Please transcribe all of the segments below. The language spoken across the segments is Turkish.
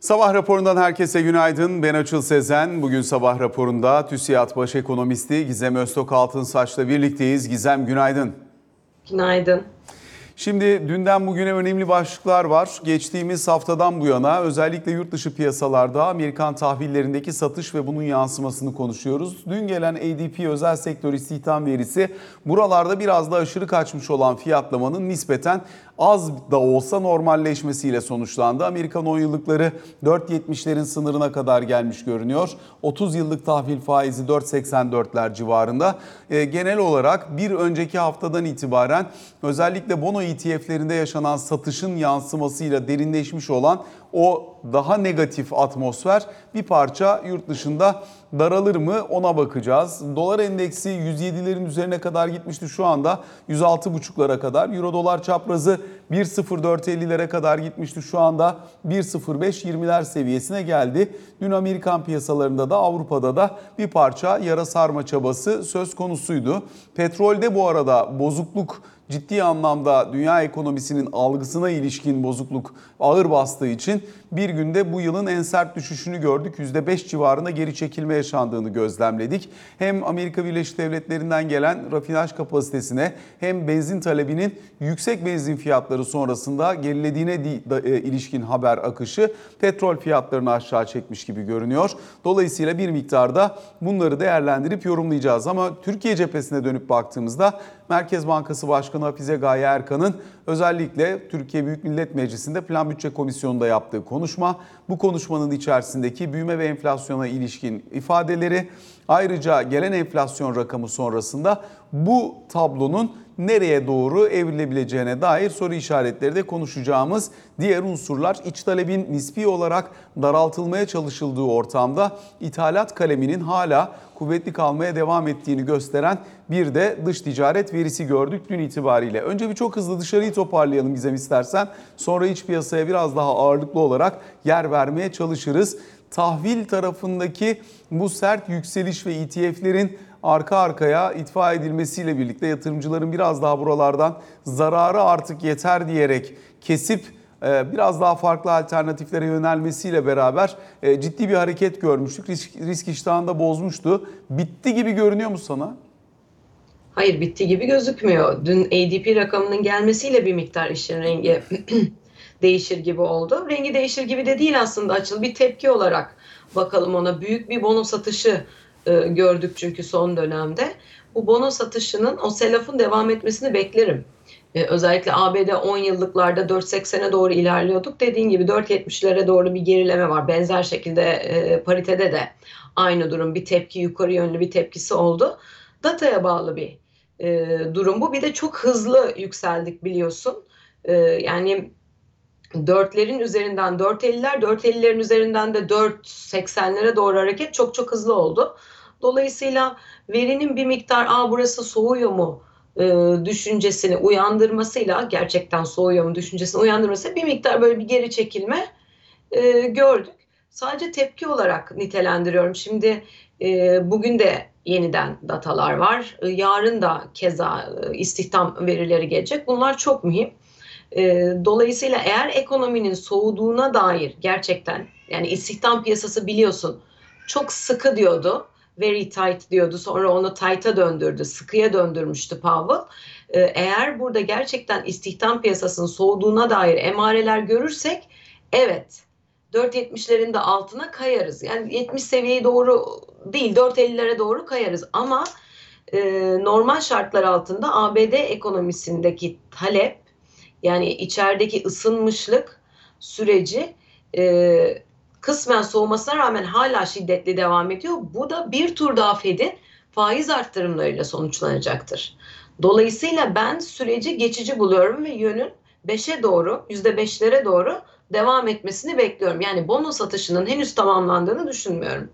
Sabah raporundan herkese günaydın. Ben Açıl Sezen. Bugün sabah raporunda TÜSİAD Baş Ekonomisti Gizem Öztok Altınsaç'la birlikteyiz. Gizem günaydın. Günaydın. Şimdi dünden bugüne önemli başlıklar var. Geçtiğimiz haftadan bu yana özellikle yurt dışı piyasalarda Amerikan tahvillerindeki satış ve bunun yansımasını konuşuyoruz. Dün gelen ADP özel sektör istihdam verisi buralarda biraz da aşırı kaçmış olan fiyatlamanın nispeten az da olsa normalleşmesiyle sonuçlandı. Amerikan 10 yıllıkları 4.70'lerin sınırına kadar gelmiş görünüyor. 30 yıllık tahvil faizi 4.84'ler civarında. E, genel olarak bir önceki haftadan itibaren özellikle bono ETF'lerinde yaşanan satışın yansımasıyla derinleşmiş olan o daha negatif atmosfer bir parça yurt dışında daralır mı ona bakacağız. Dolar endeksi 107'lerin üzerine kadar gitmişti şu anda 106,5'lara kadar. Euro dolar çaprazı 1.0450'lere kadar gitmişti şu anda 1.0520'ler seviyesine geldi. Dün Amerikan piyasalarında da Avrupa'da da bir parça yara sarma çabası söz konusuydu. Petrolde bu arada bozukluk ciddi anlamda dünya ekonomisinin algısına ilişkin bozukluk ağır bastığı için bir günde bu yılın en sert düşüşünü gördük. %5 civarında geri çekilme yaşandığını gözlemledik. Hem Amerika Birleşik Devletleri'nden gelen rafinaj kapasitesine hem benzin talebinin yüksek benzin fiyatları sonrasında gerilediğine ilişkin haber akışı petrol fiyatlarını aşağı çekmiş gibi görünüyor. Dolayısıyla bir miktarda bunları değerlendirip yorumlayacağız ama Türkiye cephesine dönüp baktığımızda Merkez Bankası Başkanı Hafize Gaye Erkan'ın özellikle Türkiye Büyük Millet Meclisi'nde Plan Bütçe Komisyonu'nda yaptığı konuşma, bu konuşmanın içerisindeki büyüme ve enflasyona ilişkin ifadeleri, ayrıca gelen enflasyon rakamı sonrasında bu tablonun nereye doğru evrilebileceğine dair soru işaretleri de konuşacağımız diğer unsurlar iç talebin nispi olarak daraltılmaya çalışıldığı ortamda ithalat kaleminin hala kuvvetli kalmaya devam ettiğini gösteren bir de dış ticaret verisi gördük dün itibariyle. Önce bir çok hızlı dışarıyı toparlayalım Gizem istersen. Sonra iç piyasaya biraz daha ağırlıklı olarak yer vermeye çalışırız. Tahvil tarafındaki bu sert yükseliş ve ETF'lerin arka arkaya itfa edilmesiyle birlikte yatırımcıların biraz daha buralardan zararı artık yeter diyerek kesip e, biraz daha farklı alternatiflere yönelmesiyle beraber e, ciddi bir hareket görmüştük. Risk, risk iştahını da bozmuştu. Bitti gibi görünüyor mu sana? Hayır bitti gibi gözükmüyor. Dün ADP rakamının gelmesiyle bir miktar işin rengi değişir gibi oldu. Rengi değişir gibi de değil aslında açıl bir tepki olarak bakalım ona büyük bir bono satışı e, gördük çünkü son dönemde. Bu bono satışının o selafın devam etmesini beklerim. E, özellikle ABD 10 yıllıklarda 4.80'e doğru ilerliyorduk. Dediğin gibi 4.70'lere doğru bir gerileme var. Benzer şekilde e, paritede de aynı durum bir tepki yukarı yönlü bir tepkisi oldu. Dataya bağlı bir e, durum bu. Bir de çok hızlı yükseldik biliyorsun. E, yani dörtlerin üzerinden 4.50'ler, 4.50'lerin üzerinden de 4.80'lere doğru hareket çok çok hızlı oldu. Dolayısıyla verinin bir miktar Aa, burası soğuyor mu e, düşüncesini uyandırmasıyla gerçekten soğuyor mu düşüncesini uyandırması bir miktar böyle bir geri çekilme e, gördük. Sadece tepki olarak nitelendiriyorum. Şimdi e, bugün de yeniden datalar var. E, yarın da keza e, istihdam verileri gelecek. Bunlar çok mühim. E, dolayısıyla eğer ekonominin soğuduğuna dair gerçekten yani istihdam piyasası biliyorsun çok sıkı diyordu. Very tight diyordu. Sonra onu tight'a döndürdü. Sıkıya döndürmüştü Powell. E, eğer burada gerçekten istihdam piyasasının soğuduğuna dair emareler görürsek evet 4.70'lerin de altına kayarız. Yani 70 seviyeyi doğru değil 4.50'lere doğru kayarız ama e, normal şartlar altında ABD ekonomisindeki talep yani içerideki ısınmışlık süreci e, kısmen soğumasına rağmen hala şiddetli devam ediyor. Bu da bir tur daha Fed'in faiz arttırımlarıyla sonuçlanacaktır. Dolayısıyla ben süreci geçici buluyorum ve yönün 5'e doğru, %5'lere doğru devam etmesini bekliyorum. Yani bono satışının henüz tamamlandığını düşünmüyorum.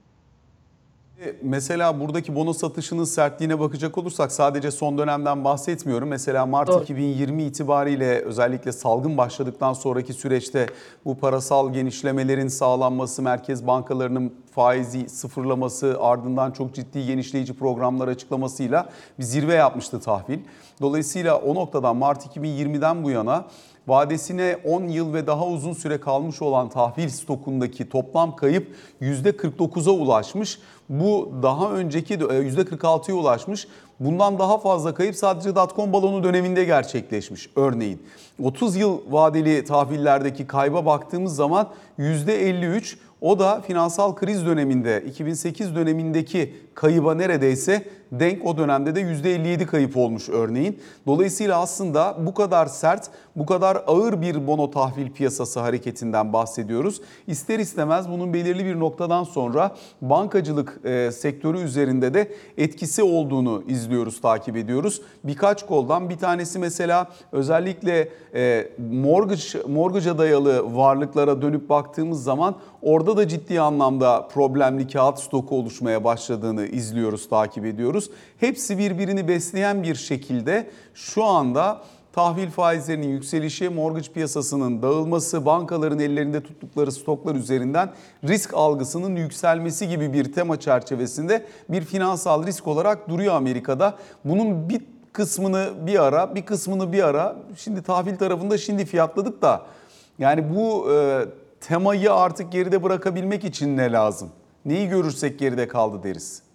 Mesela buradaki bono satışının sertliğine bakacak olursak sadece son dönemden bahsetmiyorum. Mesela Mart Doğru. 2020 itibariyle özellikle salgın başladıktan sonraki süreçte bu parasal genişlemelerin sağlanması, merkez bankalarının faizi sıfırlaması, ardından çok ciddi genişleyici programlar açıklamasıyla bir zirve yapmıştı tahvil. Dolayısıyla o noktadan Mart 2020'den bu yana vadesine 10 yıl ve daha uzun süre kalmış olan tahvil stokundaki toplam kayıp %49'a ulaşmış. Bu daha önceki %46'ya ulaşmış. Bundan daha fazla kayıp sadece dotcom balonu döneminde gerçekleşmiş örneğin. 30 yıl vadeli tahvillerdeki kayba baktığımız zaman %53 o da finansal kriz döneminde 2008 dönemindeki kayıba neredeyse denk o dönemde de %57 kayıp olmuş örneğin. Dolayısıyla aslında bu kadar sert, bu kadar ağır bir bono tahvil piyasası hareketinden bahsediyoruz. İster istemez bunun belirli bir noktadan sonra bankacılık e, sektörü üzerinde de etkisi olduğunu izliyoruz, takip ediyoruz. Birkaç koldan bir tanesi mesela özellikle e, mortgage, mortgage'a dayalı varlıklara dönüp baktığımız zaman orada da ciddi anlamda problemli kağıt stoku oluşmaya başladığını izliyoruz, takip ediyoruz. Hepsi birbirini besleyen bir şekilde şu anda tahvil faizlerinin yükselişi, mortgage piyasasının dağılması, bankaların ellerinde tuttukları stoklar üzerinden risk algısının yükselmesi gibi bir tema çerçevesinde bir finansal risk olarak duruyor Amerika'da. Bunun bir kısmını bir ara, bir kısmını bir ara, şimdi tahvil tarafında şimdi fiyatladık da yani bu e, temayı artık geride bırakabilmek için ne lazım? Neyi görürsek geride kaldı deriz.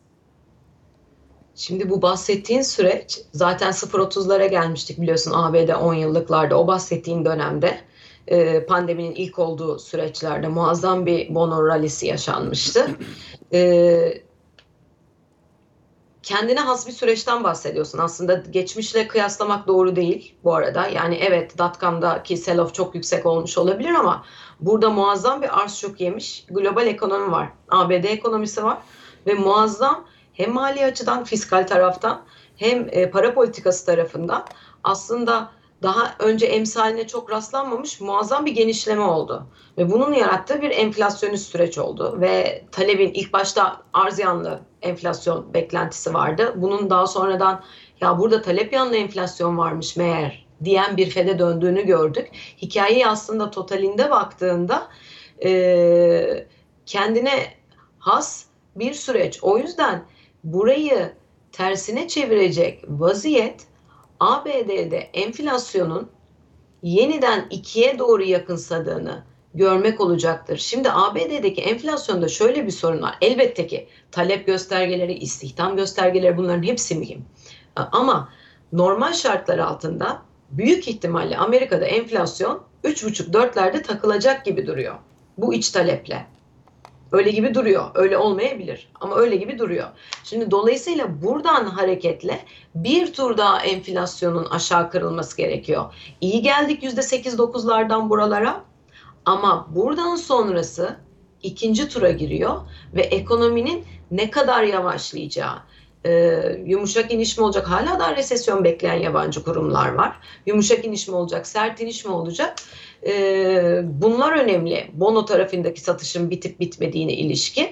Şimdi bu bahsettiğin süreç zaten 0.30'lara gelmiştik biliyorsun ABD 10 yıllıklarda o bahsettiğin dönemde e, pandeminin ilk olduğu süreçlerde muazzam bir bono rallisi yaşanmıştı. E, kendine has bir süreçten bahsediyorsun. Aslında geçmişle kıyaslamak doğru değil bu arada. Yani evet dotcom'daki sell-off çok yüksek olmuş olabilir ama burada muazzam bir arz şok yemiş global ekonomi var. ABD ekonomisi var ve muazzam hem mali açıdan fiskal taraftan hem e, para politikası tarafından aslında daha önce emsaline çok rastlanmamış muazzam bir genişleme oldu. Ve bunun yarattığı bir enflasyonist süreç oldu. Ve talebin ilk başta arz yanlı enflasyon beklentisi vardı. Bunun daha sonradan ya burada talep yanlı enflasyon varmış meğer diyen bir fede döndüğünü gördük. Hikayeyi aslında totalinde baktığında e, kendine has bir süreç. O yüzden burayı tersine çevirecek vaziyet ABD'de enflasyonun yeniden ikiye doğru yakınsadığını görmek olacaktır. Şimdi ABD'deki enflasyonda şöyle bir sorun var. Elbette ki talep göstergeleri, istihdam göstergeleri bunların hepsi mühim. Ama normal şartlar altında büyük ihtimalle Amerika'da enflasyon 3,5-4'lerde takılacak gibi duruyor. Bu iç taleple. Öyle gibi duruyor. Öyle olmayabilir ama öyle gibi duruyor. Şimdi dolayısıyla buradan hareketle bir tur daha enflasyonun aşağı kırılması gerekiyor. İyi geldik %8-9'lardan buralara ama buradan sonrası ikinci tura giriyor ve ekonominin ne kadar yavaşlayacağı, e, yumuşak iniş mi olacak? Hala da resesyon bekleyen yabancı kurumlar var. Yumuşak iniş mi olacak? Sert iniş mi olacak? E, bunlar önemli. Bono tarafındaki satışın bitip bitmediğine ilişkin.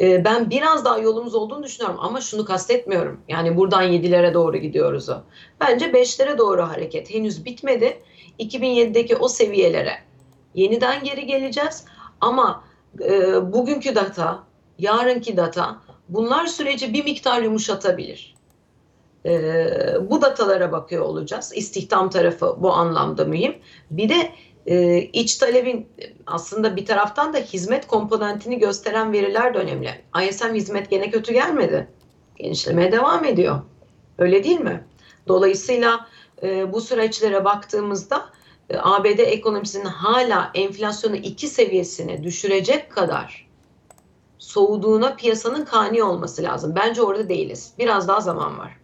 E, ben biraz daha yolumuz olduğunu düşünüyorum ama şunu kastetmiyorum. Yani buradan 7'lere doğru gidiyoruz o. Bence 5'lere doğru hareket henüz bitmedi. 2007'deki o seviyelere yeniden geri geleceğiz. Ama e, bugünkü data, yarınki data bunlar süreci bir miktar yumuşatabilir. Ee, bu datalara bakıyor olacağız. İstihdam tarafı bu anlamda mühim. Bir de e, iç talebin aslında bir taraftan da hizmet komponentini gösteren veriler de önemli. ISM hizmet gene kötü gelmedi. Genişlemeye devam ediyor. Öyle değil mi? Dolayısıyla e, bu süreçlere baktığımızda e, ABD ekonomisinin hala enflasyonu iki seviyesine düşürecek kadar soğuduğuna piyasanın kani olması lazım. Bence orada değiliz. Biraz daha zaman var.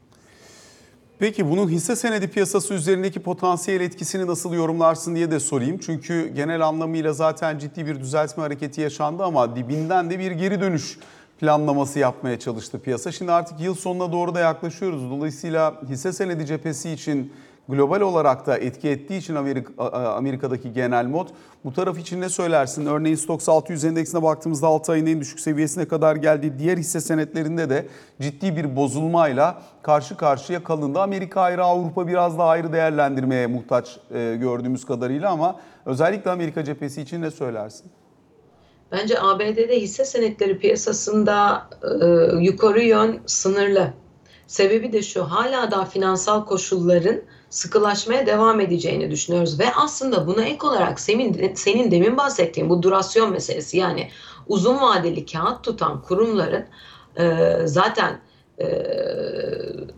Peki bunun hisse senedi piyasası üzerindeki potansiyel etkisini nasıl yorumlarsın diye de sorayım. Çünkü genel anlamıyla zaten ciddi bir düzeltme hareketi yaşandı ama dibinden de bir geri dönüş planlaması yapmaya çalıştı piyasa. Şimdi artık yıl sonuna doğru da yaklaşıyoruz. Dolayısıyla hisse senedi cephesi için global olarak da etki ettiği için Amerika, Amerika'daki genel mod. Bu taraf için ne söylersin? Örneğin Stoxx 600 endeksine baktığımızda 6 ayın en düşük seviyesine kadar geldi. Diğer hisse senetlerinde de ciddi bir bozulmayla karşı karşıya kalındı. Amerika ayrı, Avrupa biraz daha ayrı değerlendirmeye muhtaç e, gördüğümüz kadarıyla ama özellikle Amerika cephesi için ne söylersin? Bence ABD'de hisse senetleri piyasasında e, yukarı yön sınırlı. Sebebi de şu, hala da finansal koşulların sıkılaşmaya devam edeceğini düşünüyoruz ve aslında buna ek olarak senin, senin demin bahsettiğin bu durasyon meselesi yani uzun vadeli kağıt tutan kurumların e, zaten e,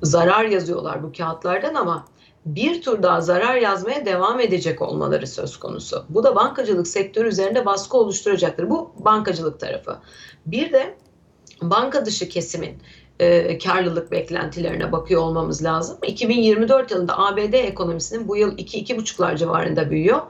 zarar yazıyorlar bu kağıtlardan ama bir tur daha zarar yazmaya devam edecek olmaları söz konusu. Bu da bankacılık sektörü üzerinde baskı oluşturacaktır. Bu bankacılık tarafı. Bir de banka dışı kesimin e, karlılık beklentilerine bakıyor olmamız lazım. 2024 yılında ABD ekonomisinin bu yıl 2-2,5'lar civarında büyüyor.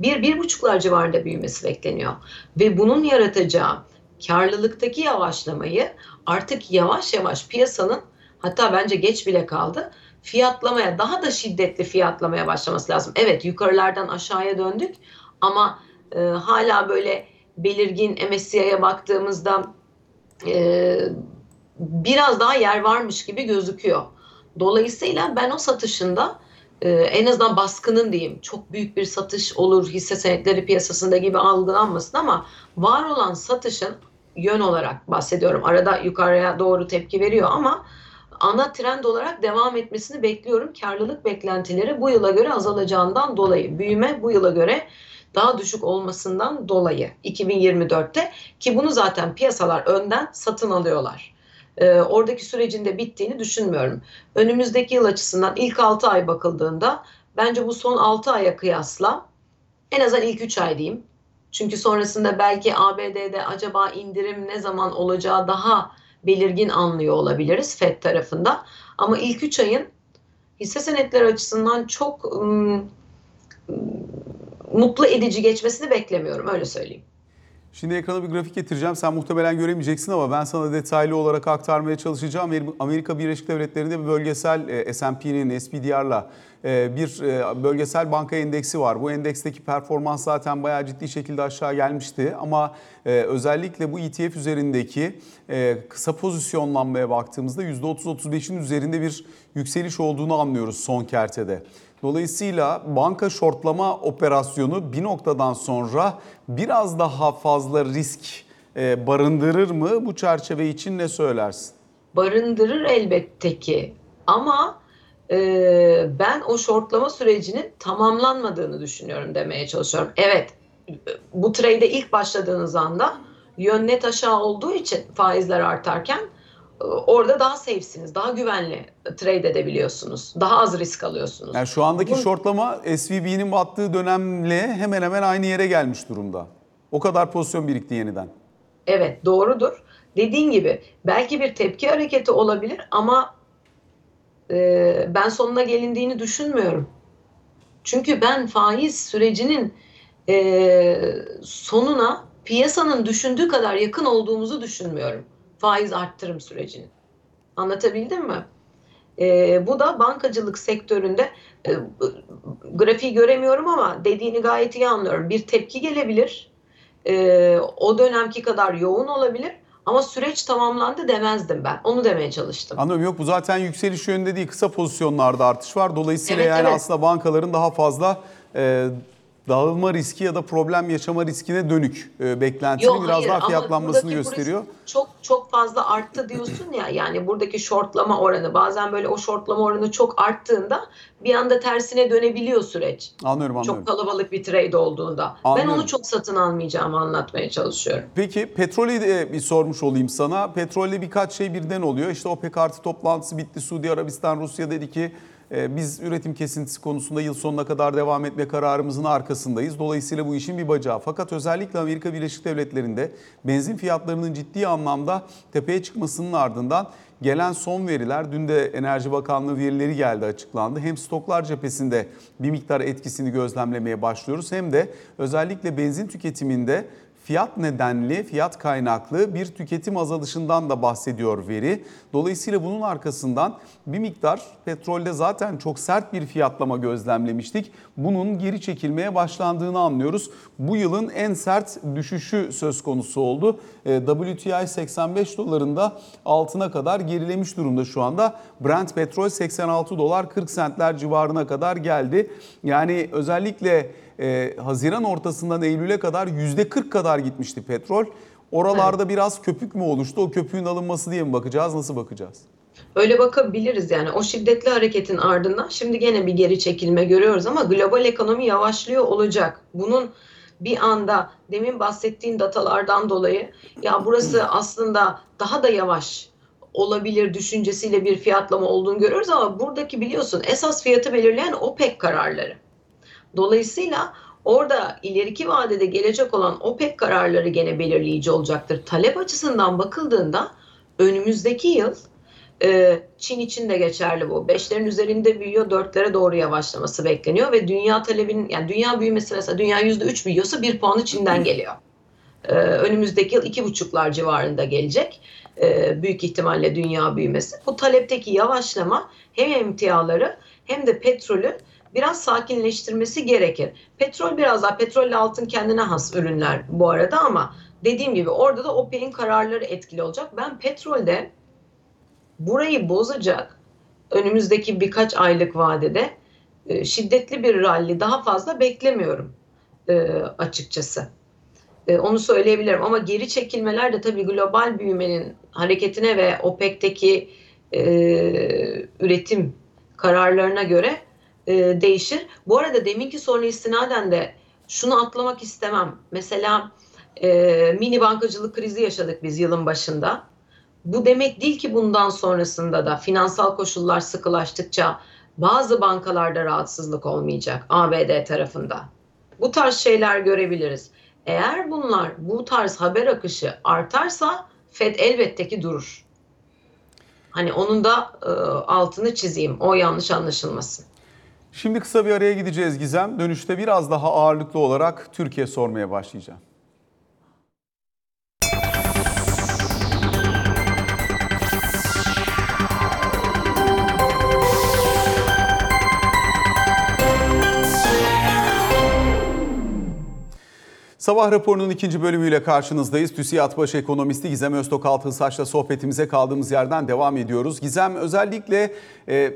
1-1,5'lar civarında büyümesi bekleniyor. Ve bunun yaratacağı karlılıktaki yavaşlamayı artık yavaş yavaş piyasanın hatta bence geç bile kaldı fiyatlamaya daha da şiddetli fiyatlamaya başlaması lazım. Evet yukarılardan aşağıya döndük ama e, hala böyle belirgin MSCI'ye baktığımızda e, biraz daha yer varmış gibi gözüküyor. Dolayısıyla ben o satışında e, en azından baskının diyeyim çok büyük bir satış olur hisse senetleri piyasasında gibi algılanmasın ama var olan satışın yön olarak bahsediyorum. Arada yukarıya doğru tepki veriyor ama ana trend olarak devam etmesini bekliyorum. Karlılık beklentileri bu yıla göre azalacağından dolayı, büyüme bu yıla göre daha düşük olmasından dolayı 2024'te ki bunu zaten piyasalar önden satın alıyorlar. Ee, oradaki sürecin de bittiğini düşünmüyorum. Önümüzdeki yıl açısından ilk 6 ay bakıldığında bence bu son 6 aya kıyasla en azından ilk 3 ay diyeyim. Çünkü sonrasında belki ABD'de acaba indirim ne zaman olacağı daha belirgin anlıyor olabiliriz FED tarafında. Ama ilk 3 ayın hisse senetleri açısından çok ım, mutlu edici geçmesini beklemiyorum öyle söyleyeyim. Şimdi ekrana bir grafik getireceğim. Sen muhtemelen göremeyeceksin ama ben sana detaylı olarak aktarmaya çalışacağım. Amerika Birleşik Devletleri'nde bir bölgesel e, S&P'nin SPDR'la e, bir e, bölgesel banka endeksi var. Bu endeksteki performans zaten bayağı ciddi şekilde aşağı gelmişti. Ama özellikle bu ETF üzerindeki kısa pozisyonlanmaya baktığımızda %30-35'in üzerinde bir yükseliş olduğunu anlıyoruz son kertede. Dolayısıyla banka şortlama operasyonu bir noktadan sonra biraz daha fazla risk e, barındırır mı? Bu çerçeve için ne söylersin? Barındırır elbette ki ama e, ben o şortlama sürecinin tamamlanmadığını düşünüyorum demeye çalışıyorum. Evet bu trade ilk başladığınız anda yön net aşağı olduğu için faizler artarken orada daha safe'siniz, daha güvenli trade edebiliyorsunuz. Daha az risk alıyorsunuz. Yani şu andaki Bu... shortlama SVB'nin battığı dönemle hemen hemen aynı yere gelmiş durumda. O kadar pozisyon birikti yeniden. Evet doğrudur. Dediğin gibi belki bir tepki hareketi olabilir ama e, ben sonuna gelindiğini düşünmüyorum. Çünkü ben faiz sürecinin e, sonuna piyasanın düşündüğü kadar yakın olduğumuzu düşünmüyorum faiz arttırım sürecini. Anlatabildim mi? E, bu da bankacılık sektöründe e, grafiği göremiyorum ama dediğini gayet iyi anlıyorum. Bir tepki gelebilir. E, o dönemki kadar yoğun olabilir. Ama süreç tamamlandı demezdim ben. Onu demeye çalıştım. Anlıyorum. Yok bu zaten yükseliş yönünde değil. Kısa pozisyonlarda artış var. Dolayısıyla evet, yani evet. aslında bankaların daha fazla e, dağılma riski ya da problem yaşama riskine dönük e, beklentinin Yok, biraz hayır, daha fiyatlanmasını gösteriyor. Çok çok fazla arttı diyorsun ya yani buradaki shortlama oranı bazen böyle o shortlama oranı çok arttığında bir anda tersine dönebiliyor süreç. Anlıyorum anlıyorum. Çok kalabalık bir trade olduğunda. Anlıyorum. Ben onu çok satın almayacağımı anlatmaya çalışıyorum. Peki petrolü de bir sormuş olayım sana. Petrolle birkaç şey birden oluyor. İşte OPEC artı toplantısı bitti. Suudi Arabistan, Rusya dedi ki biz üretim kesintisi konusunda yıl sonuna kadar devam etme kararımızın arkasındayız. Dolayısıyla bu işin bir bacağı. Fakat özellikle Amerika Birleşik Devletleri'nde benzin fiyatlarının ciddi anlamda tepeye çıkmasının ardından gelen son veriler, dün de Enerji Bakanlığı verileri geldi açıklandı. Hem stoklar cephesinde bir miktar etkisini gözlemlemeye başlıyoruz hem de özellikle benzin tüketiminde fiyat nedenli, fiyat kaynaklı bir tüketim azalışından da bahsediyor veri. Dolayısıyla bunun arkasından bir miktar petrolde zaten çok sert bir fiyatlama gözlemlemiştik. Bunun geri çekilmeye başlandığını anlıyoruz. Bu yılın en sert düşüşü söz konusu oldu. E, WTI 85 dolarında altına kadar gerilemiş durumda şu anda. Brent petrol 86 dolar 40 sentler civarına kadar geldi. Yani özellikle e, Haziran ortasından Eylül'e kadar %40 kadar gitmişti petrol. Oralarda evet. biraz köpük mü oluştu? O köpüğün alınması diye mi bakacağız? Nasıl bakacağız? Öyle bakabiliriz yani o şiddetli hareketin ardından şimdi gene bir geri çekilme görüyoruz ama global ekonomi yavaşlıyor olacak. Bunun bir anda demin bahsettiğin datalardan dolayı ya burası aslında daha da yavaş olabilir düşüncesiyle bir fiyatlama olduğunu görüyoruz ama buradaki biliyorsun esas fiyatı belirleyen OPEC kararları. Dolayısıyla orada ileriki vadede gelecek olan OPEC kararları gene belirleyici olacaktır. Talep açısından bakıldığında önümüzdeki yıl e, Çin için de geçerli bu. Beşlerin üzerinde büyüyor, dörtlere doğru yavaşlaması bekleniyor ve dünya talebinin yani dünya büyümesi mesela dünya yüzde üç büyüyorsa bir puanı Çin'den geliyor. E, önümüzdeki yıl iki buçuklar civarında gelecek. E, büyük ihtimalle dünya büyümesi. Bu talepteki yavaşlama hem emtiaları hem de petrolü biraz sakinleştirmesi gerekir. Petrol biraz daha petrolle altın kendine has ürünler bu arada ama dediğim gibi orada da OPEC'in kararları etkili olacak. Ben petrolde burayı bozacak önümüzdeki birkaç aylık vadede e, şiddetli bir rally daha fazla beklemiyorum e, açıkçası. E, onu söyleyebilirim ama geri çekilmeler de tabii global büyümenin hareketine ve OPEC'teki üretim kararlarına göre e, değişir. Bu arada deminki soruna istinaden de şunu atlamak istemem. Mesela e, mini bankacılık krizi yaşadık biz yılın başında. Bu demek değil ki bundan sonrasında da finansal koşullar sıkılaştıkça bazı bankalarda rahatsızlık olmayacak ABD tarafında. Bu tarz şeyler görebiliriz. Eğer bunlar bu tarz haber akışı artarsa Fed elbette ki durur. Hani onun da e, altını çizeyim. O yanlış anlaşılmasın. Şimdi kısa bir araya gideceğiz Gizem. Dönüşte biraz daha ağırlıklı olarak Türkiye sormaya başlayacağım. Sabah raporunun ikinci bölümüyle karşınızdayız. TÜSİAD Baş Ekonomisti Gizem Öztok Altınsaç'la sohbetimize kaldığımız yerden devam ediyoruz. Gizem özellikle e,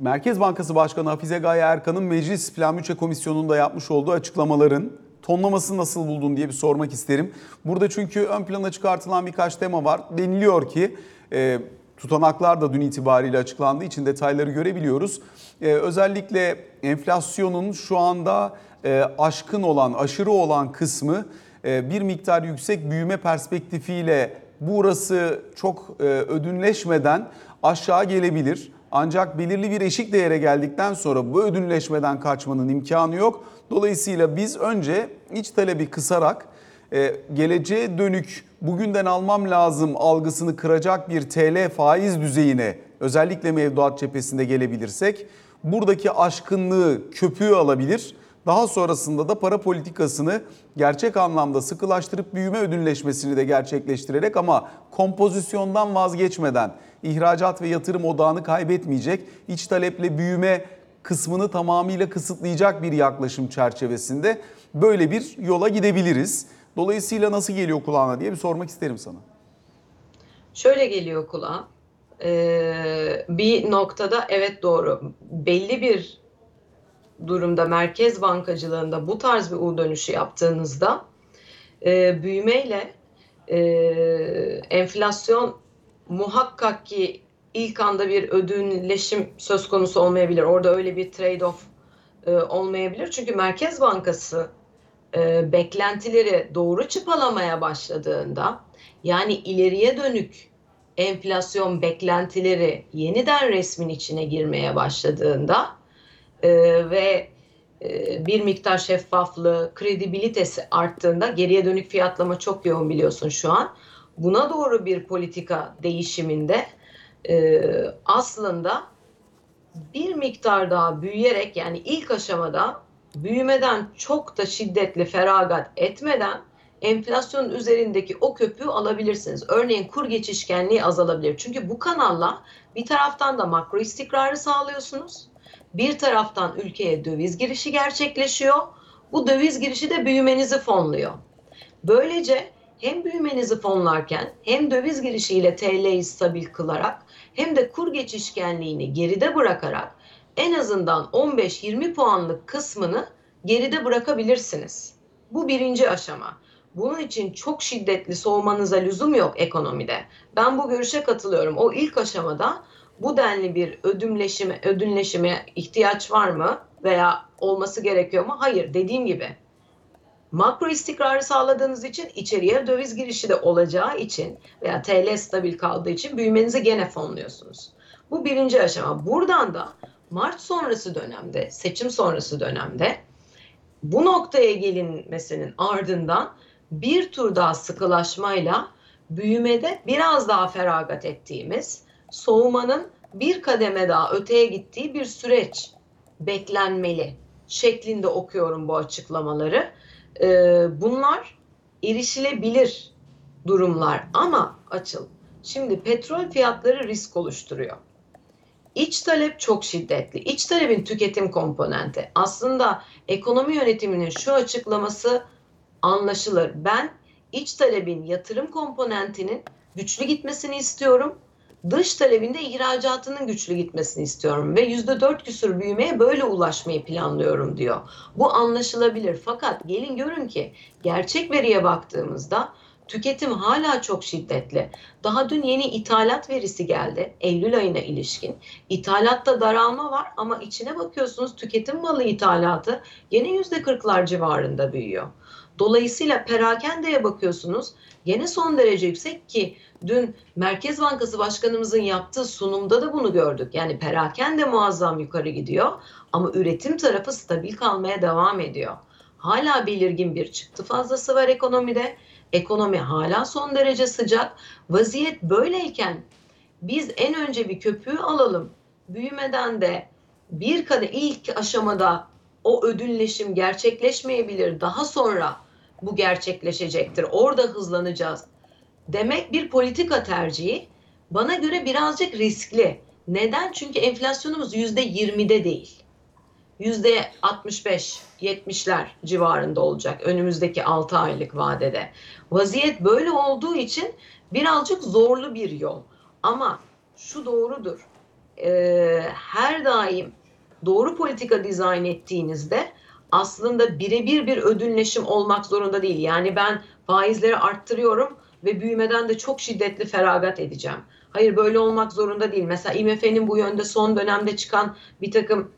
Merkez Bankası Başkanı Hafize Gaye Erkan'ın Meclis Plan Bütçe Komisyonu'nda yapmış olduğu açıklamaların tonlamasını nasıl buldun diye bir sormak isterim. Burada çünkü ön plana çıkartılan birkaç tema var. Deniliyor ki e, tutanaklar da dün itibariyle açıklandığı için detayları görebiliyoruz. E, özellikle enflasyonun şu anda e, aşkın olan, aşırı olan kısmı e, bir miktar yüksek büyüme perspektifiyle burası çok e, ödünleşmeden aşağı gelebilir. Ancak belirli bir eşik değere geldikten sonra bu ödünleşmeden kaçmanın imkanı yok. Dolayısıyla biz önce iç talebi kısarak e, geleceğe dönük bugünden almam lazım algısını kıracak bir TL faiz düzeyine özellikle mevduat cephesinde gelebilirsek buradaki aşkınlığı köpüğü alabilir. Daha sonrasında da para politikasını gerçek anlamda sıkılaştırıp büyüme ödünleşmesini de gerçekleştirerek ama kompozisyondan vazgeçmeden ihracat ve yatırım odağını kaybetmeyecek, iç taleple büyüme kısmını tamamıyla kısıtlayacak bir yaklaşım çerçevesinde böyle bir yola gidebiliriz. Dolayısıyla nasıl geliyor kulağına diye bir sormak isterim sana. Şöyle geliyor kulağa. Ee, bir noktada evet doğru. Belli bir durumda merkez bankacılığında bu tarz bir U dönüşü yaptığınızda e, büyümeyle e, enflasyon muhakkak ki ilk anda bir ödünleşim söz konusu olmayabilir. Orada öyle bir trade-off e, olmayabilir. Çünkü Merkez Bankası e, beklentileri doğru çıpalamaya başladığında yani ileriye dönük enflasyon beklentileri yeniden resmin içine girmeye başladığında e, ve e, bir miktar şeffaflığı, kredibilitesi arttığında geriye dönük fiyatlama çok yoğun biliyorsun şu an. Buna doğru bir politika değişiminde e, aslında bir miktar daha büyüyerek yani ilk aşamada büyümeden çok da şiddetli feragat etmeden enflasyon üzerindeki o köpüğü alabilirsiniz. Örneğin kur geçişkenliği azalabilir. Çünkü bu kanalla bir taraftan da makro istikrarı sağlıyorsunuz. Bir taraftan ülkeye döviz girişi gerçekleşiyor. Bu döviz girişi de büyümenizi fonluyor. Böylece hem büyümenizi fonlarken hem döviz girişiyle TL'yi stabil kılarak hem de kur geçişkenliğini geride bırakarak en azından 15-20 puanlık kısmını geride bırakabilirsiniz. Bu birinci aşama. bunun için çok şiddetli soğumanıza lüzum yok ekonomide. Ben bu görüşe katılıyorum. O ilk aşamada bu denli bir ödümleşime, ödünleşime ihtiyaç var mı veya olması gerekiyor mu? Hayır. Dediğim gibi makro istikrarı sağladığınız için içeriye döviz girişi de olacağı için veya TL stabil kaldığı için büyümenizi gene fonluyorsunuz. Bu birinci aşama. Buradan da Mart sonrası dönemde, seçim sonrası dönemde bu noktaya gelinmesinin ardından bir tur daha sıkılaşmayla büyümede biraz daha feragat ettiğimiz, soğumanın bir kademe daha öteye gittiği bir süreç beklenmeli şeklinde okuyorum bu açıklamaları. Ee, bunlar erişilebilir durumlar ama açıl. Şimdi petrol fiyatları risk oluşturuyor. İç talep çok şiddetli. İç talebin tüketim komponenti. Aslında ekonomi yönetiminin şu açıklaması anlaşılır. Ben iç talebin yatırım komponentinin güçlü gitmesini istiyorum. Dış talebinde ihracatının güçlü gitmesini istiyorum ve yüzde dört küsur büyümeye böyle ulaşmayı planlıyorum diyor. Bu anlaşılabilir fakat gelin görün ki gerçek veriye baktığımızda tüketim hala çok şiddetli. Daha dün yeni ithalat verisi geldi Eylül ayına ilişkin. İthalatta daralma var ama içine bakıyorsunuz tüketim malı ithalatı yine yüzde kırklar civarında büyüyor. Dolayısıyla perakendeye bakıyorsunuz yine son derece yüksek ki dün Merkez Bankası Başkanımızın yaptığı sunumda da bunu gördük. Yani perakende muazzam yukarı gidiyor ama üretim tarafı stabil kalmaya devam ediyor. Hala belirgin bir çıktı fazlası var ekonomide. Ekonomi hala son derece sıcak. Vaziyet böyleyken biz en önce bir köpüğü alalım. Büyümeden de bir kadar ilk aşamada o ödülleşim gerçekleşmeyebilir. Daha sonra bu gerçekleşecektir. Orada hızlanacağız. Demek bir politika tercihi bana göre birazcık riskli. Neden? Çünkü enflasyonumuz yüzde yirmide değil. Yüzde 65-70'ler civarında olacak önümüzdeki 6 aylık vadede. Vaziyet böyle olduğu için birazcık zorlu bir yol. Ama şu doğrudur. Ee, her daim doğru politika dizayn ettiğinizde aslında birebir bir ödünleşim olmak zorunda değil. Yani ben faizleri arttırıyorum ve büyümeden de çok şiddetli feragat edeceğim. Hayır böyle olmak zorunda değil. Mesela IMF'nin bu yönde son dönemde çıkan bir takım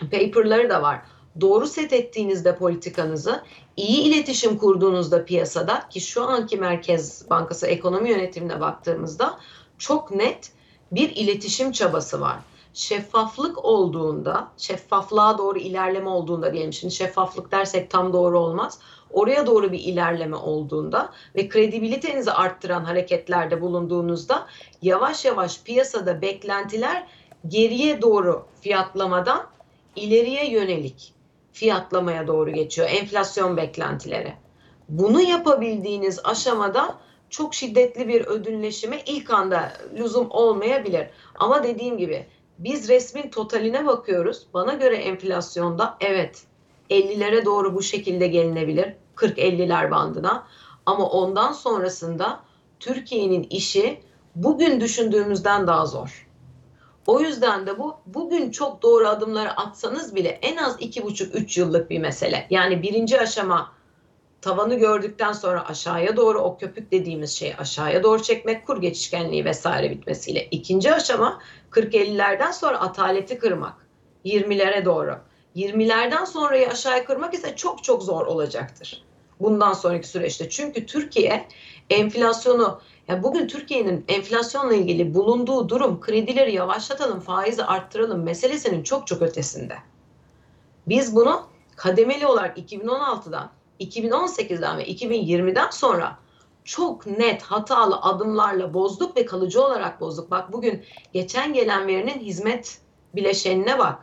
paperları da var. Doğru set ettiğinizde politikanızı, iyi iletişim kurduğunuzda piyasada ki şu anki Merkez Bankası ekonomi yönetimine baktığımızda çok net bir iletişim çabası var. Şeffaflık olduğunda, şeffaflığa doğru ilerleme olduğunda diyelim. Şimdi şeffaflık dersek tam doğru olmaz. Oraya doğru bir ilerleme olduğunda ve kredibilitenizi arttıran hareketlerde bulunduğunuzda yavaş yavaş piyasada beklentiler geriye doğru fiyatlamadan ileriye yönelik fiyatlamaya doğru geçiyor. Enflasyon beklentileri. Bunu yapabildiğiniz aşamada çok şiddetli bir ödünleşime ilk anda lüzum olmayabilir. Ama dediğim gibi biz resmin totaline bakıyoruz. Bana göre enflasyonda evet 50'lere doğru bu şekilde gelinebilir. 40-50'ler bandına. Ama ondan sonrasında Türkiye'nin işi bugün düşündüğümüzden daha zor. O yüzden de bu bugün çok doğru adımları atsanız bile en az iki buçuk üç yıllık bir mesele. Yani birinci aşama tavanı gördükten sonra aşağıya doğru o köpük dediğimiz şeyi aşağıya doğru çekmek kur geçişkenliği vesaire bitmesiyle. İkinci aşama 40-50'lerden sonra ataleti kırmak 20'lere doğru. 20'lerden sonrayı aşağıya kırmak ise çok çok zor olacaktır. Bundan sonraki süreçte. Çünkü Türkiye enflasyonu ya bugün Türkiye'nin enflasyonla ilgili bulunduğu durum kredileri yavaşlatalım, faizi arttıralım meselesinin çok çok ötesinde. Biz bunu kademeli olarak 2016'dan, 2018'den ve 2020'den sonra çok net hatalı adımlarla bozduk ve kalıcı olarak bozduk. Bak bugün geçen gelen verinin hizmet bileşenine bak.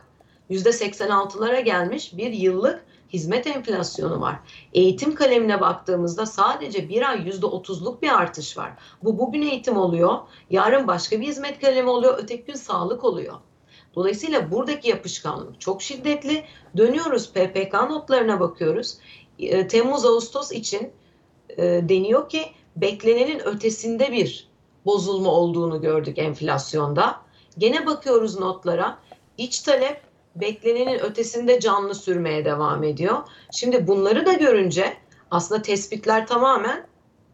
%86'lara gelmiş bir yıllık hizmet enflasyonu var. Eğitim kalemine baktığımızda sadece bir ay %30'luk bir artış var. Bu bugün eğitim oluyor, yarın başka bir hizmet kalemi oluyor, öteki gün sağlık oluyor. Dolayısıyla buradaki yapışkanlık çok şiddetli. Dönüyoruz PPK notlarına bakıyoruz. Temmuz-Ağustos için e, deniyor ki beklenenin ötesinde bir bozulma olduğunu gördük enflasyonda. Gene bakıyoruz notlara. İç talep beklenenin ötesinde canlı sürmeye devam ediyor. Şimdi bunları da görünce Aslında tespitler tamamen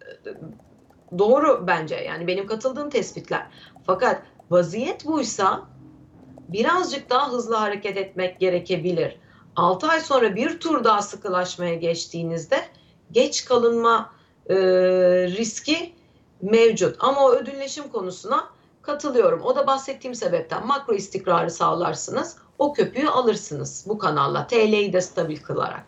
e, doğru bence. Yani benim katıldığım tespitler. Fakat vaziyet buysa birazcık daha hızlı hareket etmek gerekebilir. 6 ay sonra bir tur daha sıkılaşmaya geçtiğinizde geç kalınma e, riski mevcut. Ama o ödülleşim konusuna katılıyorum. O da bahsettiğim sebepten makro istikrarı sağlarsınız. O köpüğü alırsınız bu kanalla. TL'yi de stabil kılarak.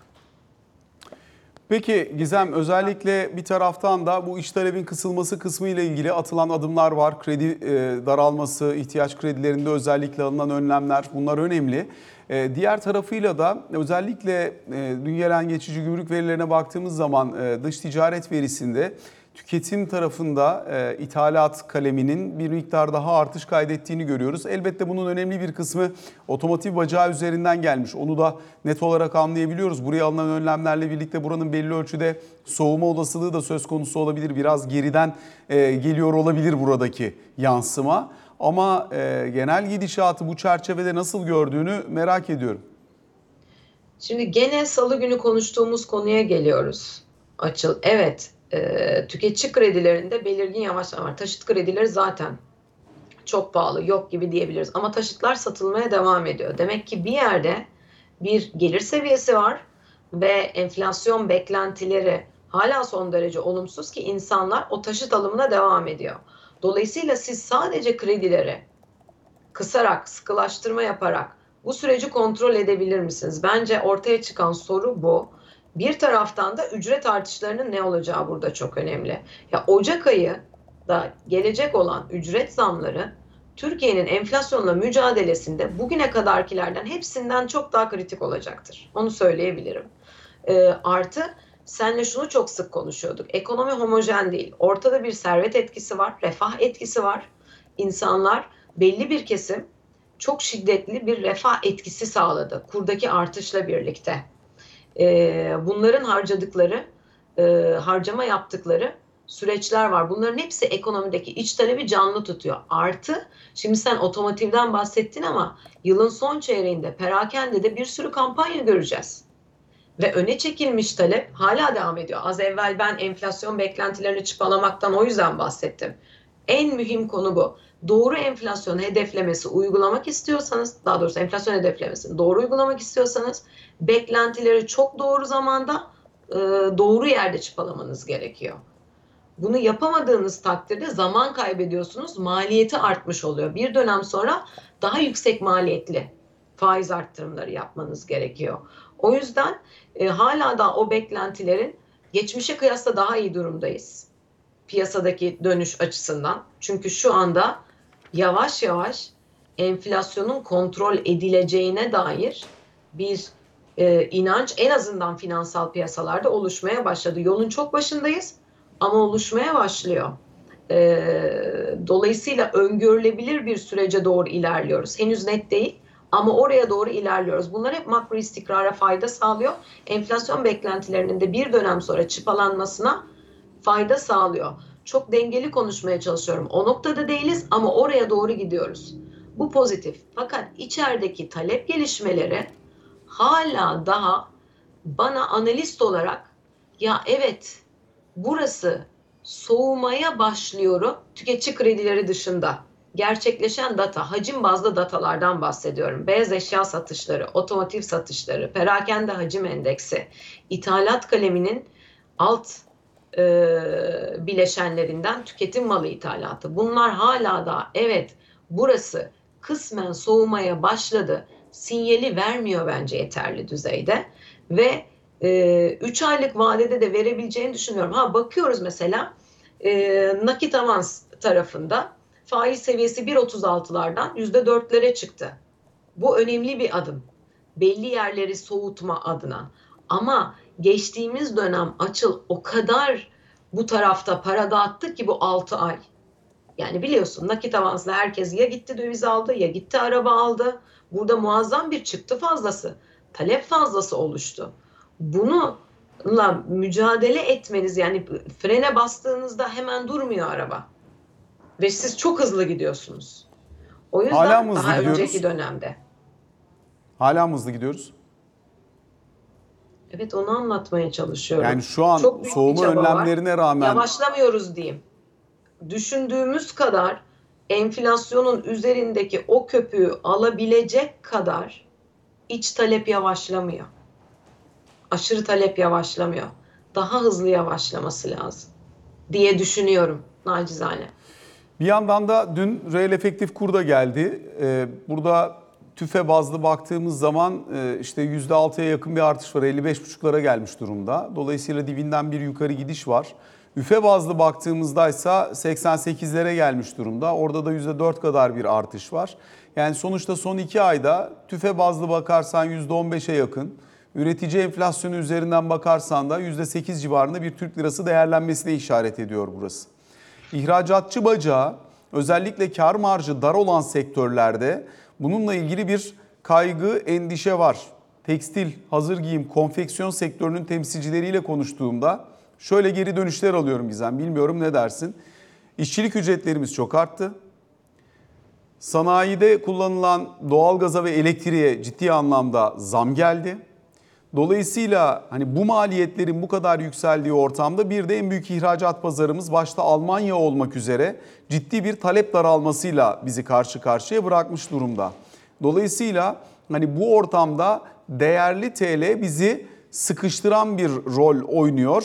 Peki Gizem özellikle bir taraftan da bu iş talebin kısılması kısmı ile ilgili atılan adımlar var. Kredi e, daralması, ihtiyaç kredilerinde özellikle alınan önlemler bunlar önemli. E, diğer tarafıyla da özellikle e, dün gelen geçici gümrük verilerine baktığımız zaman e, dış ticaret verisinde tüketim tarafında e, ithalat kaleminin bir miktar daha artış kaydettiğini görüyoruz. Elbette bunun önemli bir kısmı otomotiv bacağı üzerinden gelmiş. Onu da net olarak anlayabiliyoruz. Buraya alınan önlemlerle birlikte buranın belli ölçüde soğuma olasılığı da söz konusu olabilir. Biraz geriden geliyor olabilir buradaki yansıma. Ama e, genel gidişatı bu çerçevede nasıl gördüğünü merak ediyorum. Şimdi gene salı günü konuştuğumuz konuya geliyoruz. Açıl. Evet, e, tüketici kredilerinde belirgin yavaşlama var. Taşıt kredileri zaten çok pahalı, yok gibi diyebiliriz. Ama taşıtlar satılmaya devam ediyor. Demek ki bir yerde bir gelir seviyesi var ve enflasyon beklentileri hala son derece olumsuz ki insanlar o taşıt alımına devam ediyor. Dolayısıyla siz sadece kredileri kısarak, sıkılaştırma yaparak bu süreci kontrol edebilir misiniz? Bence ortaya çıkan soru bu. Bir taraftan da ücret artışlarının ne olacağı burada çok önemli. Ya Ocak ayı da gelecek olan ücret zamları Türkiye'nin enflasyonla mücadelesinde bugüne kadarkilerden hepsinden çok daha kritik olacaktır. Onu söyleyebilirim. E, artı senle şunu çok sık konuşuyorduk. Ekonomi homojen değil. Ortada bir servet etkisi var, refah etkisi var. İnsanlar belli bir kesim çok şiddetli bir refah etkisi sağladı kurdaki artışla birlikte. E, bunların harcadıkları, e, harcama yaptıkları süreçler var. Bunların hepsi ekonomideki iç talebi canlı tutuyor. Artı şimdi sen otomotivden bahsettin ama yılın son çeyreğinde perakende bir sürü kampanya göreceğiz. Ve öne çekilmiş talep hala devam ediyor. Az evvel ben enflasyon beklentilerini çıpalamaktan o yüzden bahsettim. En mühim konu bu. Doğru enflasyon hedeflemesi uygulamak istiyorsanız, daha doğrusu enflasyon hedeflemesini doğru uygulamak istiyorsanız beklentileri çok doğru zamanda e, doğru yerde çıpalamanız gerekiyor. Bunu yapamadığınız takdirde zaman kaybediyorsunuz, maliyeti artmış oluyor. Bir dönem sonra daha yüksek maliyetli faiz arttırımları yapmanız gerekiyor. O yüzden e, hala da o beklentilerin geçmişe kıyasla daha iyi durumdayız. Piyasadaki dönüş açısından. Çünkü şu anda yavaş yavaş enflasyonun kontrol edileceğine dair bir e, inanç en azından finansal piyasalarda oluşmaya başladı. Yolun çok başındayız ama oluşmaya başlıyor. E, dolayısıyla öngörülebilir bir sürece doğru ilerliyoruz. Henüz net değil ama oraya doğru ilerliyoruz. Bunlar hep makro istikrara fayda sağlıyor. Enflasyon beklentilerinin de bir dönem sonra çıpalanmasına fayda sağlıyor. Çok dengeli konuşmaya çalışıyorum. O noktada değiliz ama oraya doğru gidiyoruz. Bu pozitif. Fakat içerideki talep gelişmeleri hala daha bana analist olarak ya evet burası soğumaya başlıyorum tüketici kredileri dışında gerçekleşen data, hacim bazlı datalardan bahsediyorum. Beyaz eşya satışları, otomotiv satışları, perakende hacim endeksi, ithalat kaleminin alt e, bileşenlerinden tüketim malı ithalatı. Bunlar hala da evet burası kısmen soğumaya başladı. Sinyali vermiyor bence yeterli düzeyde ve 3 e, aylık vadede de verebileceğini düşünüyorum. Ha bakıyoruz mesela e, nakit avans tarafında faiz seviyesi 1.36'lardan %4'lere çıktı. Bu önemli bir adım. Belli yerleri soğutma adına. Ama geçtiğimiz dönem açıl o kadar bu tarafta para dağıttı ki bu 6 ay. Yani biliyorsun nakit avansla herkes ya gitti döviz aldı ya gitti araba aldı. Burada muazzam bir çıktı fazlası, talep fazlası oluştu. Bununla mücadele etmeniz yani frene bastığınızda hemen durmuyor araba. Ve siz çok hızlı gidiyorsunuz. O yüzden Hala mı hızlı daha gidiyoruz? önceki dönemde. Hala mı hızlı gidiyoruz? Evet onu anlatmaya çalışıyorum. Yani şu an Çok büyük bir soğuma çaba var. önlemlerine rağmen Yavaşlamıyoruz diyeyim. Düşündüğümüz kadar enflasyonun üzerindeki o köpüğü alabilecek kadar iç talep yavaşlamıyor. Aşırı talep yavaşlamıyor. Daha hızlı yavaşlaması lazım diye düşünüyorum nacizane. Bir yandan da dün reel efektif kur da geldi. Ee, burada tüfe bazlı baktığımız zaman e, işte %6'ya yakın bir artış var. 55,5'lara gelmiş durumda. Dolayısıyla dibinden bir yukarı gidiş var. Üfe bazlı baktığımızda ise 88'lere gelmiş durumda. Orada da %4 kadar bir artış var. Yani sonuçta son 2 ayda tüfe bazlı bakarsan %15'e yakın. Üretici enflasyonu üzerinden bakarsan da %8 civarında bir Türk lirası değerlenmesine işaret ediyor burası. İhracatçı bacağı özellikle kar marjı dar olan sektörlerde bununla ilgili bir kaygı, endişe var. Tekstil, hazır giyim, konfeksiyon sektörünün temsilcileriyle konuştuğumda şöyle geri dönüşler alıyorum Gizem. Bilmiyorum ne dersin? İşçilik ücretlerimiz çok arttı. Sanayide kullanılan doğalgaza ve elektriğe ciddi anlamda zam geldi. Dolayısıyla hani bu maliyetlerin bu kadar yükseldiği ortamda bir de en büyük ihracat pazarımız başta Almanya olmak üzere ciddi bir talep daralmasıyla bizi karşı karşıya bırakmış durumda. Dolayısıyla hani bu ortamda değerli TL bizi sıkıştıran bir rol oynuyor.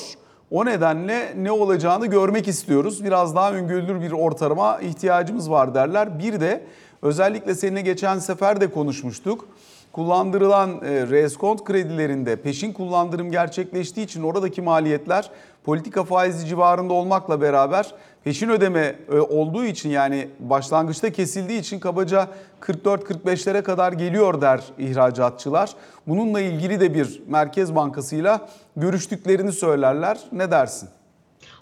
O nedenle ne olacağını görmek istiyoruz. Biraz daha öngörülür bir ortama ihtiyacımız var derler. Bir de özellikle seninle geçen sefer de konuşmuştuk kullandırılan e, reskont kredilerinde peşin kullandırım gerçekleştiği için oradaki maliyetler politika faizi civarında olmakla beraber peşin ödeme e, olduğu için yani başlangıçta kesildiği için kabaca 44-45'lere kadar geliyor der ihracatçılar. Bununla ilgili de bir Merkez Bankası'yla görüştüklerini söylerler. Ne dersin?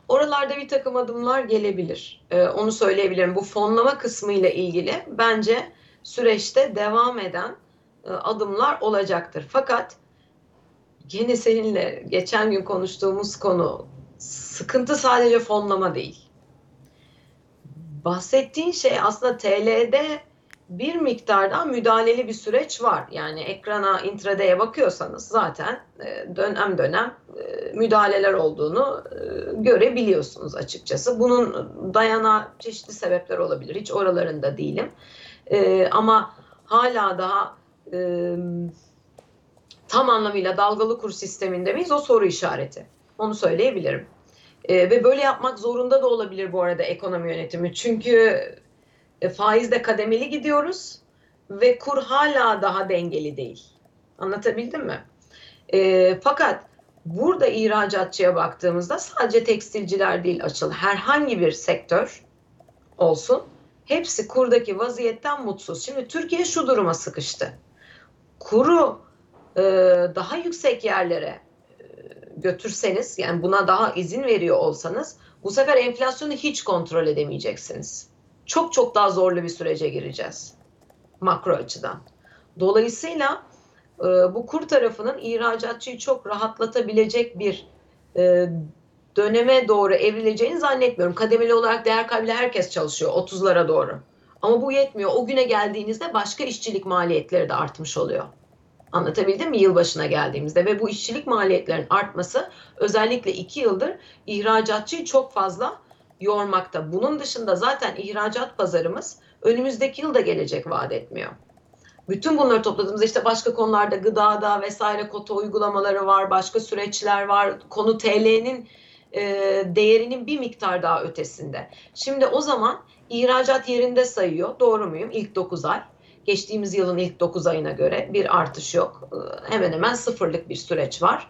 Oralarda bir takım adımlar gelebilir. Ee, onu söyleyebilirim. Bu fonlama kısmı ile ilgili bence süreçte devam eden e, adımlar olacaktır. Fakat yine seninle geçen gün konuştuğumuz konu sıkıntı sadece fonlama değil. Bahsettiğin şey aslında TL'de bir miktarda müdahaleli bir süreç var. Yani ekrana intraday'e bakıyorsanız zaten e, dönem dönem e, müdahaleler olduğunu görebiliyorsunuz açıkçası. Bunun dayana çeşitli sebepler olabilir. Hiç oralarında değilim. Ama hala daha e, tam anlamıyla dalgalı kur sisteminde miyiz? O soru işareti. Onu söyleyebilirim. E, ve böyle yapmak zorunda da olabilir bu arada ekonomi yönetimi. Çünkü e, faizde kademeli gidiyoruz ve kur hala daha dengeli değil. Anlatabildim mi? E, fakat burada ihracatçıya baktığımızda sadece tekstilciler değil açıl herhangi bir sektör olsun hepsi kurdaki vaziyetten mutsuz. Şimdi Türkiye şu duruma sıkıştı kuru e, daha yüksek yerlere e, götürseniz yani buna daha izin veriyor olsanız bu sefer enflasyonu hiç kontrol edemeyeceksiniz. Çok çok daha zorlu bir sürece gireceğiz makro açıdan. Dolayısıyla e, bu kur tarafının ihracatçıyı çok rahatlatabilecek bir e, döneme doğru evrileceğini zannetmiyorum. Kademeli olarak değer kaybıyla herkes çalışıyor 30'lara doğru. Ama bu yetmiyor. O güne geldiğinizde başka işçilik maliyetleri de artmış oluyor. Anlatabildim mi yılbaşına geldiğimizde ve bu işçilik maliyetlerin artması özellikle iki yıldır ihracatçıyı çok fazla yormakta. Bunun dışında zaten ihracat pazarımız önümüzdeki yılda gelecek vaat etmiyor. Bütün bunları topladığımızda işte başka konularda gıdada vesaire kota uygulamaları var, başka süreçler var. Konu TL'nin e, değerinin bir miktar daha ötesinde. Şimdi o zaman İhracat yerinde sayıyor. Doğru muyum? İlk 9 ay. Geçtiğimiz yılın ilk 9 ayına göre bir artış yok. Ee, hemen hemen sıfırlık bir süreç var.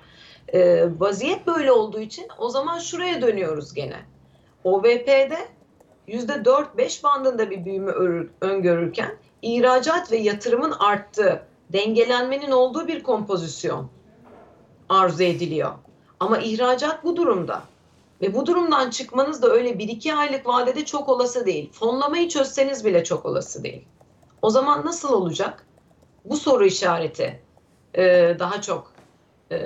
Ee, vaziyet böyle olduğu için o zaman şuraya dönüyoruz gene. OVP'de %4-5 bandında bir büyüme öngörürken ihracat ve yatırımın arttığı, dengelenmenin olduğu bir kompozisyon arzu ediliyor. Ama ihracat bu durumda. Ve bu durumdan çıkmanız da öyle 1-2 aylık vadede çok olası değil. Fonlamayı çözseniz bile çok olası değil. O zaman nasıl olacak? Bu soru işareti e, daha çok e,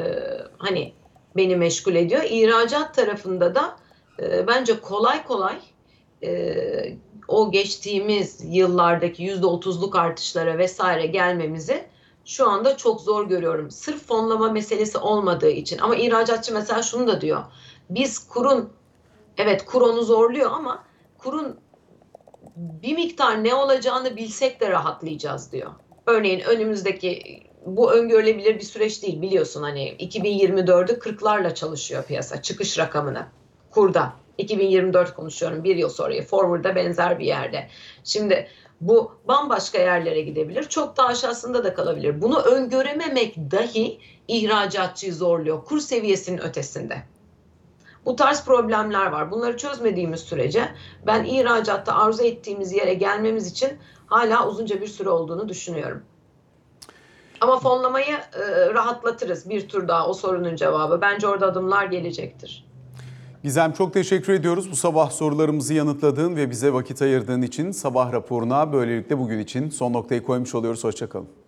hani beni meşgul ediyor. İhracat tarafında da e, bence kolay kolay e, o geçtiğimiz yıllardaki yüzde otuzluk artışlara vesaire gelmemizi şu anda çok zor görüyorum. Sırf fonlama meselesi olmadığı için. Ama ihracatçı mesela şunu da diyor. Biz kurun evet kur onu zorluyor ama kurun bir miktar ne olacağını bilsek de rahatlayacağız diyor. Örneğin önümüzdeki bu öngörülebilir bir süreç değil biliyorsun hani 2024'ü 40'larla çalışıyor piyasa çıkış rakamını kurda. 2024 konuşuyorum bir yıl sonrayı forward'a benzer bir yerde. Şimdi bu bambaşka yerlere gidebilir. Çok daha aşağısında da kalabilir. Bunu öngörememek dahi ihracatçıyı zorluyor. Kur seviyesinin ötesinde. Bu tarz problemler var. Bunları çözmediğimiz sürece ben ihracatta arzu ettiğimiz yere gelmemiz için hala uzunca bir süre olduğunu düşünüyorum. Ama fonlamayı e, rahatlatırız bir tur daha o sorunun cevabı. Bence orada adımlar gelecektir. Gizem çok teşekkür ediyoruz bu sabah sorularımızı yanıtladığın ve bize vakit ayırdığın için sabah raporuna böylelikle bugün için son noktayı koymuş oluyoruz. Hoşçakalın.